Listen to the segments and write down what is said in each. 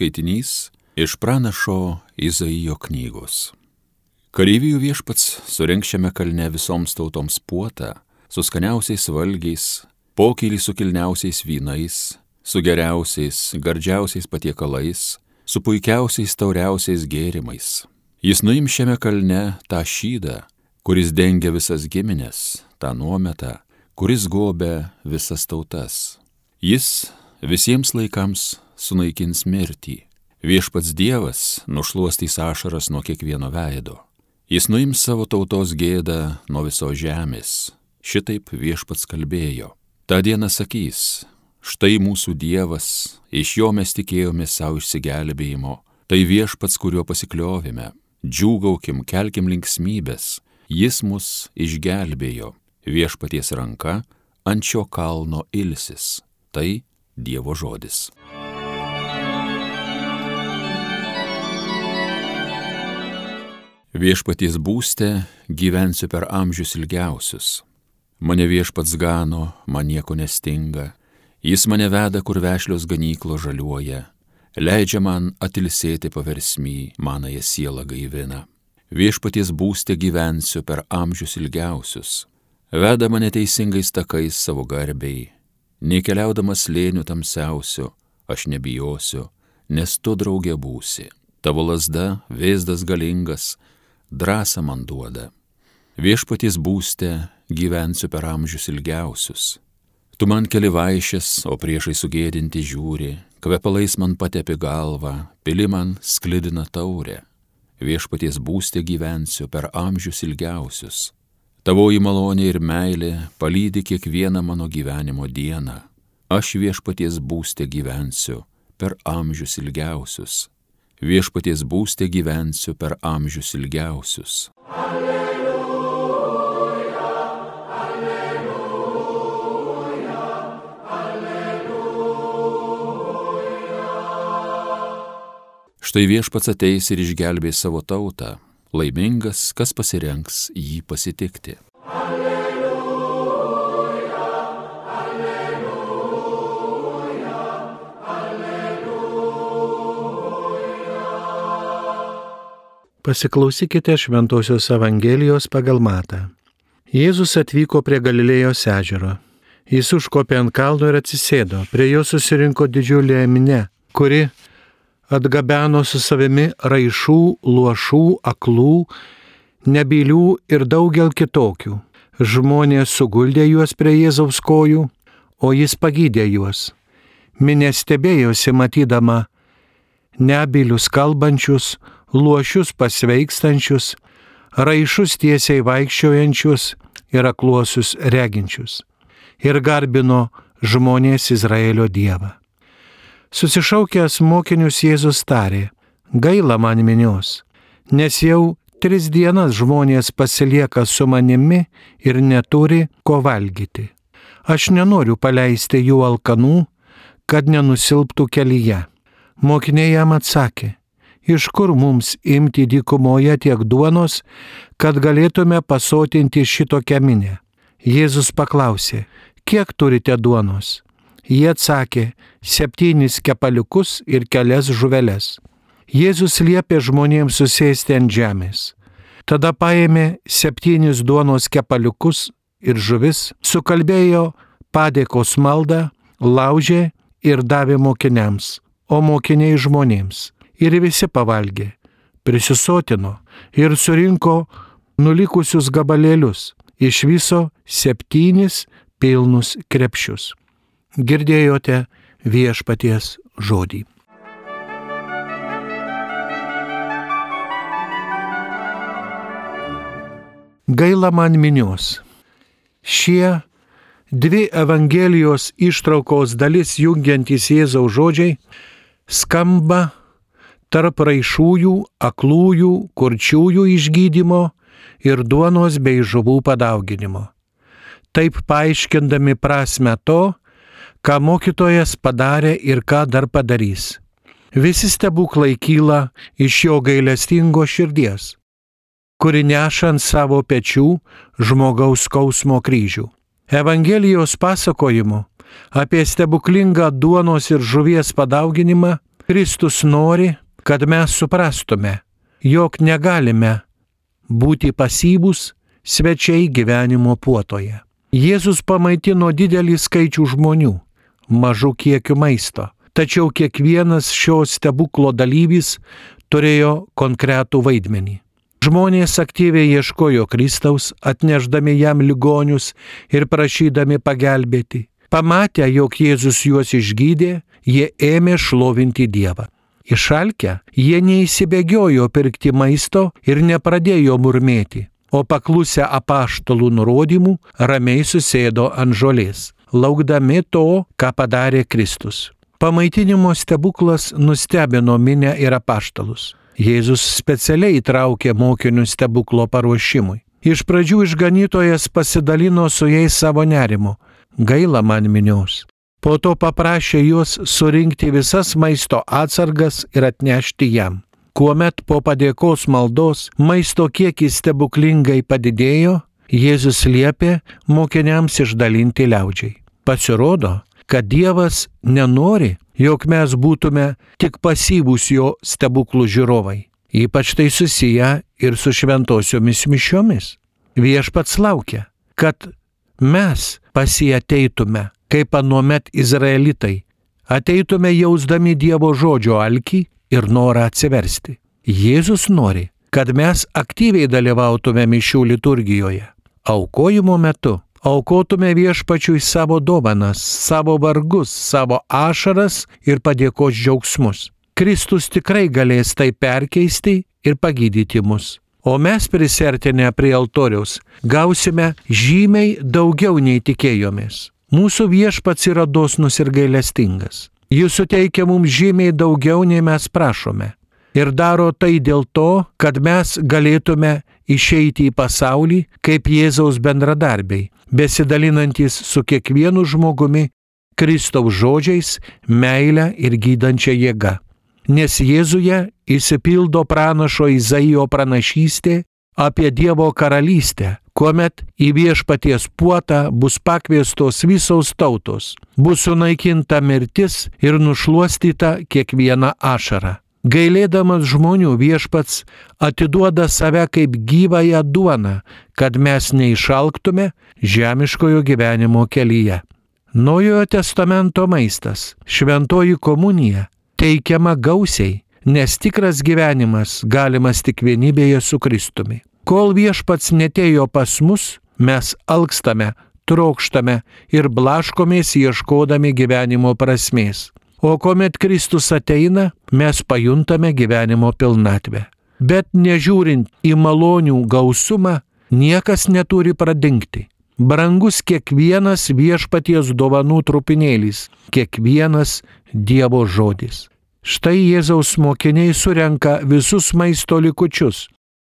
skaitinys iš pranašo Izaijo knygos. Kareivijų viešpats surenkščiame kalne visoms tautoms puotą, su skaniausiais valgiais, pokylį su kilniausiais vynais, su geriausiais, gardžiausiais patiekalais, su puikiausiais tauriausiais gėrimais. Jis nuim šiame kalne tą šydą, kuris dengia visas giminės, tą nuometą, kuris gobia visas tautas. Jis visiems laikams sunaikins mirtį. Viešpats Dievas nušuostys ašaras nuo kiekvieno veido. Jis nuims savo tautos gėdą nuo visos žemės. Šitaip viešpats kalbėjo. Ta diena sakys, štai mūsų Dievas, iš jo mes tikėjome savo išsigelbėjimo, tai viešpats, kuriuo pasikliovime. Džiūgaukim, kelkim linksmybės, jis mus išgelbėjo, viešpaties ranka ant šio kalno ilsis. Tai Dievo žodis. Viešpaties būste gyvensiu per amžius ilgiausius. Mane viešpats gano, man nieko nestinga. Jis mane veda, kur vešlios ganyklo žaliuoja. Leidžia man atilsėti paversmy, manąją sielą gaivina. Viešpaties būste gyvensiu per amžius ilgiausius veda mane teisingais takais savo garbiai, nei keliaudamas lėnių tamsiausiu, aš nebijosiu, nes tu draugė būsi. Tavo lasda, vėzdas galingas, drąsą man duoda. Viešpaties būste gyvensiu per amžius ilgiausius. Tu man keli vaišės, o priešai sugėdinti žiūri, kvepalais man patepi galvą, pili man sklidina taurę. Viešpaties būste gyvensiu per amžius ilgiausius Tavoji malonė ir meilė palydi kiekvieną mano gyvenimo dieną. Aš viešpaties būste gyvensiu per amžius ilgiausius. Viešpaties būste gyvensiu per amžius ilgiausius. Alleluja, alleluja, alleluja. Štai viešpats ateis ir išgelbės savo tautą laimingas, kas pasirenks jį pasitikti. Alleluja, Pasiklausykite Šventojios Evangelijos pagal Matą. Jėzus atvyko prie Galilėjos ežero. Jis užkopė ant kalno ir atsisėdo. Prie jo susirinko didžiulė minė, kuri atgabeno su savimi raišų, luošų, aklų, nebylių ir daugel kitokių. Žmonės suguldė juos prie Jėzaus kojų, o jis pagydė juos. Minė stebėjosi matydama nebylius kalbančius, luošius pasveikstančius, raišus tiesiai vaikščiojančius ir akluosius reginčius. Ir garbino žmonės Izraelio Dievą. Susišaukęs mokinius Jėzus tarė, gaila man minios, nes jau tris dienas žmonės pasilieka su manimi ir neturi ko valgyti. Aš nenoriu paleisti jų alkanų, kad nenusilptų kelyje. Mokiniai jam atsakė, iš kur mums imti dykumoje tiek duonos, kad galėtume pasotinti šitokią minę. Jėzus paklausė, kiek turite duonos? Jie atsakė, septynis kepaliukus ir kelias žuveles. Jėzus liepė žmonėms susėsti ant žemės. Tada paėmė septynis duonos kepaliukus ir žuvis, sukalbėjo padėkos maldą, laužė ir davė mokiniams, o mokiniai žmonėms. Ir visi pavalgė, prisisotino ir surinko nulikusius gabalėlius, iš viso septynis pilnus krepšius girdėjote viešpaties žodį. Gaila man minios. Šie dvi Evangelijos ištraukos dalis jungiantys Jėzaus žodžiai skamba tarp raišųjų, aklųjų, kurčiųjų išgydymo ir duonos bei žuvų padauginimo. Taip paaiškindami prasme to, ką mokytojas padarė ir ką dar padarys. Visi stebuklai kyla iš jo gailestingo širdies, kuri neša ant savo pečių žmogaus skausmo kryžių. Evangelijos pasakojimu apie stebuklingą duonos ir žuvies padauginimą Kristus nori, kad mes suprastume, jog negalime būti pasyvus svečiai gyvenimo puotoje. Jėzus pamaitino didelį skaičių žmonių, mažų kiekių maisto, tačiau kiekvienas šio stebuklo dalyvis turėjo konkretų vaidmenį. Žmonės aktyviai ieškojo Kristaus, atneždami jam ligonius ir prašydami pagelbėti. Pamatę, jog Jėzus juos išgydė, jie ėmė šlovinti Dievą. Išalkę, jie neįsibėgiojo pirkti maisto ir nepradėjo murmėti, o paklusę apaštalų nurodymų ramiai susėdo ant žolės, laukdami to, ką padarė Kristus. Pamaitinimo stebuklas nustebino minę ir apaštalus. Jėzus specialiai įtraukė mokinių stebuklo paruošimui. Iš pradžių išganytojas pasidalino su jais savo nerimu. Gaila man minios. Po to paprašė juos surinkti visas maisto atsargas ir atnešti jam. Kuomet po padėkos maldos maisto kiekis stebuklingai padidėjo, Jėzus liepė mokiniams išdalinti liaudžiai. Pasirodo, kad Dievas nenori, jog mes būtume tik pasyvūs jo stebuklų žiūrovai. Ypač tai susiję ir su šventosiomis mišiomis. Viešpats laukia, kad mes pasieteitume kaip anuomet izraelitai, ateitume jausdami Dievo žodžio alkį ir norą atsiversti. Jėzus nori, kad mes aktyviai dalyvautume mišių liturgijoje. Aukojimo metu aukotume viešpačiui savo dovanas, savo vargus, savo ašaras ir padėkos džiaugsmus. Kristus tikrai galės tai perkeisti ir pagydyti mus. O mes prisertinę prie altoriaus gausime žymiai daugiau nei tikėjomės. Mūsų viešpats yra dosnus ir gailestingas. Jis suteikia mums žymiai daugiau nei mes prašome. Ir daro tai dėl to, kad mes galėtume išeiti į pasaulį kaip Jėzaus bendradarbiai, besidalinantis su kiekvienu žmogumi Kristaus žodžiais, meilę ir gydančią jėgą. Nes Jėzuje įsipildo pranašo Izaijo pranašystė apie Dievo karalystę, kuomet į viešpaties puotą bus pakviestos visos tautos, bus sunaikinta mirtis ir nušuostyta kiekviena ašara. Gailėdamas žmonių viešpats atiduoda save kaip gyvąją duoną, kad mes neišalktume žemiškojo gyvenimo kelyje. Naujojo testamento maistas, šventoji komunija, teikiama gausiai, nes tikras gyvenimas galimas tik vienybėje su Kristumi. Kol viešpats netėjo pas mus, mes alkstame, trokštame ir blaškomės ieškodami gyvenimo prasmės. O kuomet Kristus ateina, mes pajuntame gyvenimo pilnatvę. Bet nežiūrint į malonių gausumą, niekas neturi pradingti. Brangus kiekvienas viešpaties dovanų trupinėlis, kiekvienas Dievo žodis. Štai Jėzaus mokiniai surenka visus maisto likučius,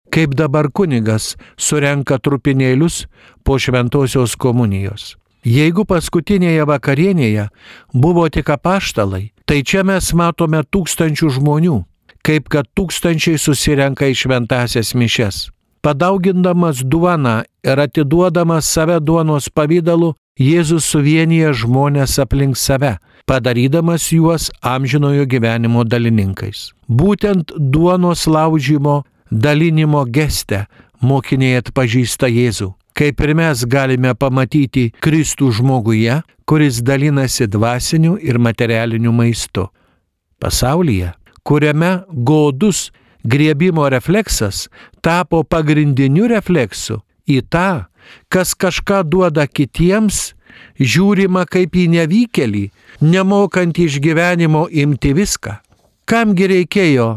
kaip dabar kunigas surenka trupinėlius po šventosios komunijos. Jeigu paskutinėje vakarienėje buvo tik apaštalai, tai čia mes matome tūkstančių žmonių, kaip kad tūkstančiai susirenka į šventasias mišes. Padaugindamas duoną ir atiduodamas save duonos pavydalu, Jėzus suvienyje žmonės aplink save, padarydamas juos amžinojo gyvenimo dalininkais. Būtent duonos laužymo dalinimo geste mokiniai atpažįsta Jėzų. Kaip ir mes galime pamatyti Kristų žmoguje, kuris dalinasi dvasiniu ir materialiniu maistu. Pasaulyje, kuriame godus griebimo refleksas tapo pagrindiniu refleksu į tą, kas kažką duoda kitiems, žiūrima kaip į nevykėlį, nemokant iš gyvenimo imti viską. Kamgi reikėjo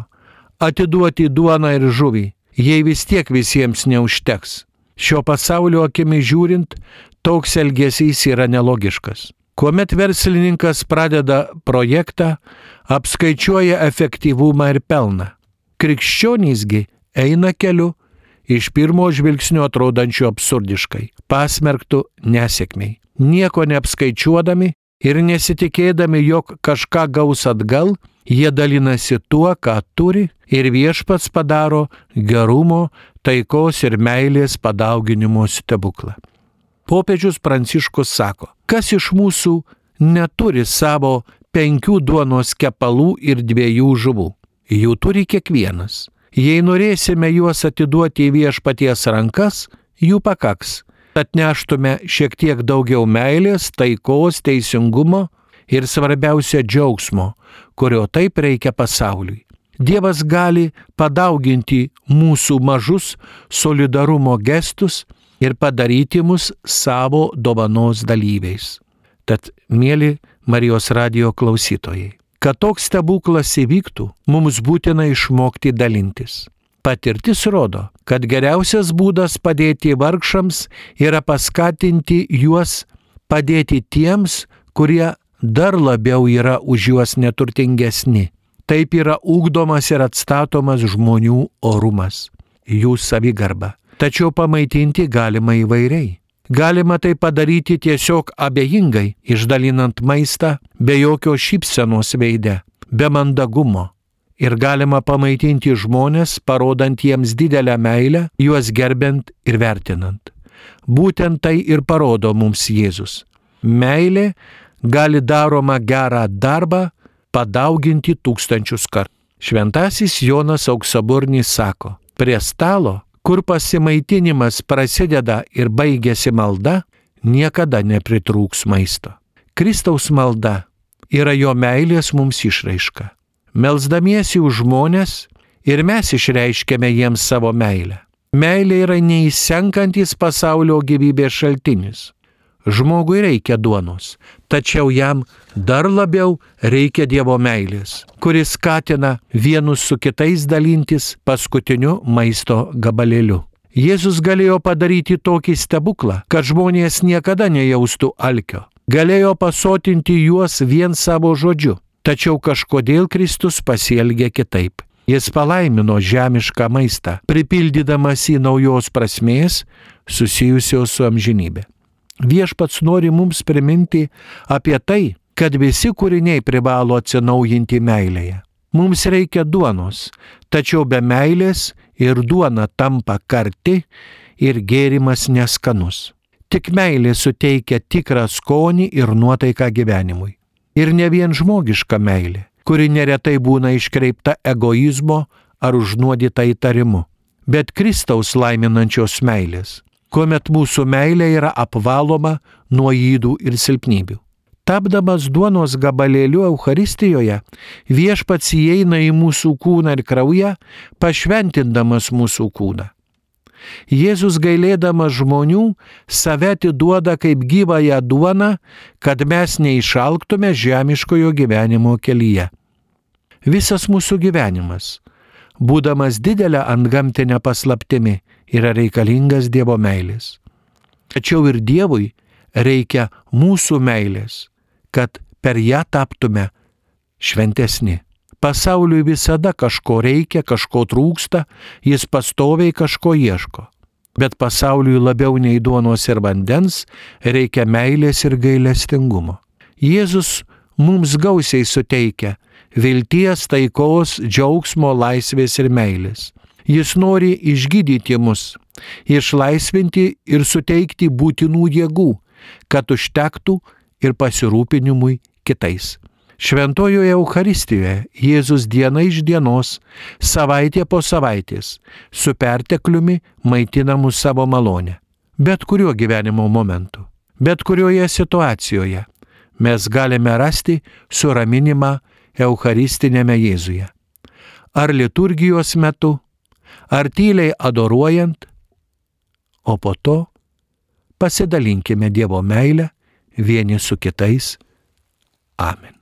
atiduoti duoną ir žuvį, jei vis tiek visiems neužteks. Šio pasaulio akimi žiūrint, toks elgesys yra nelogiškas. Kuomet verslininkas pradeda projektą, apskaičiuoja efektyvumą ir pelną. Krikščionysgi eina keliu iš pirmo žvilgsnio atrodančių absurdiškai, pasmerktų nesėkmiai. Nieko neapskaičiuodami ir nesitikėdami, jog kažką gaus atgal, Jie dalinasi tuo, ką turi ir viešpats padaro gerumo, taikos ir meilės padauginimo stebuklą. Popiežius Pranciškus sako, kas iš mūsų neturi savo penkių duonos kepalų ir dviejų žuvų. Jų turi kiekvienas. Jei norėsime juos atiduoti į viešpaties rankas, jų pakaks. Atneštume šiek tiek daugiau meilės, taikos, teisingumo ir svarbiausia džiaugsmo, kurio taip reikia pasauliui. Dievas gali padauginti mūsų mažus solidarumo gestus ir padaryti mus savo dovanos dalyviais. Tad, mėly Marijos radio klausytojai, kad toks stebuklas įvyktų, mums būtina išmokti dalintis. Patirtis rodo, kad geriausias būdas padėti vargšams yra paskatinti juos padėti tiems, kurie dar labiau yra už juos neturtingesni. Taip yra ūkdomas ir atstatomas žmonių orumas, jų savigarba. Tačiau pamaitinti galima įvairiai. Galima tai padaryti tiesiog abejingai, išdalinant maistą, be jokio šypsenos veide, be mandagumo. Ir galima pamaitinti žmonės, parodant jiems didelę meilę, juos gerbent ir vertinant. Būtent tai ir parodo mums Jėzus. Meilė gali daroma gerą darbą padauginti tūkstančius kartų. Šventasis Jonas Auksaburnis sako, prie stalo kur pasimaitinimas prasideda ir baigėsi malda, niekada nepritrūks maisto. Kristaus malda yra jo meilės mums išraiška. Melsdamiesi už žmonės ir mes išreiškėme jiems savo meilę. Meilė yra neįsenkantis pasaulio gyvybės šaltinis. Žmogui reikia duonos, tačiau jam dar labiau reikia Dievo meilės, kuris skatina vienus su kitais dalintis paskutiniu maisto gabalėliu. Jėzus galėjo padaryti tokį stebuklą, kad žmonės niekada nejaustų alkio. Galėjo pasotinti juos vien savo žodžiu. Tačiau kažkodėl Kristus pasielgė kitaip. Jis palaimino žemišką maistą, pripildydamas į naujos prasmės susijusios su amžinybė. Viešpats nori mums priminti apie tai, kad visi kūriniai privalo atsinaujinti meilėje. Mums reikia duonos, tačiau be meilės ir duona tampa karti ir gėrimas neskanus. Tik meilė suteikia tikrą skonį ir nuotaiką gyvenimui. Ir ne vien žmogiška meilė, kuri neretai būna iškreipta egoizmo ar užnuodyta įtarimu, bet Kristaus laiminančios meilės kuomet mūsų meilė yra apvaloma nuo įdų ir silpnybių. Tapdamas duonos gabalėliu Euharistijoje, viešpats įeina į mūsų kūną ir kraują, pašventindamas mūsų kūną. Jėzus gailėdamas žmonių save atiduoda kaip gyvąją duoną, kad mes neišalktume žemiškojo gyvenimo kelyje. Visas mūsų gyvenimas, būdamas didelę antgamtinę paslaptimi, yra reikalingas Dievo meilės. Tačiau ir Dievui reikia mūsų meilės, kad per ją taptume šventesni. Pasauliui visada kažko reikia, kažko trūksta, jis pastoviai kažko ieško. Bet pasauliui labiau nei duonos ir vandens reikia meilės ir gailestingumo. Jėzus mums gausiai suteikia vilties, taikos, džiaugsmo, laisvės ir meilės. Jis nori išgydyti mus, išlaisvinti ir suteikti būtinų jėgų, kad užtektų ir pasirūpinimui kitais. Šventojoje Euharistijoje Jėzus diena iš dienos, savaitė po savaitės, su pertekliumi maitina mus savo malonę. Bet kuriuo gyvenimo momentu, bet kurioje situacijoje mes galime rasti suraminimą Eucharistinėme Jėzuje. Ar liturgijos metu, ar tyliai adoruojant, o po to pasidalinkime Dievo meilę vieni su kitais. Amen.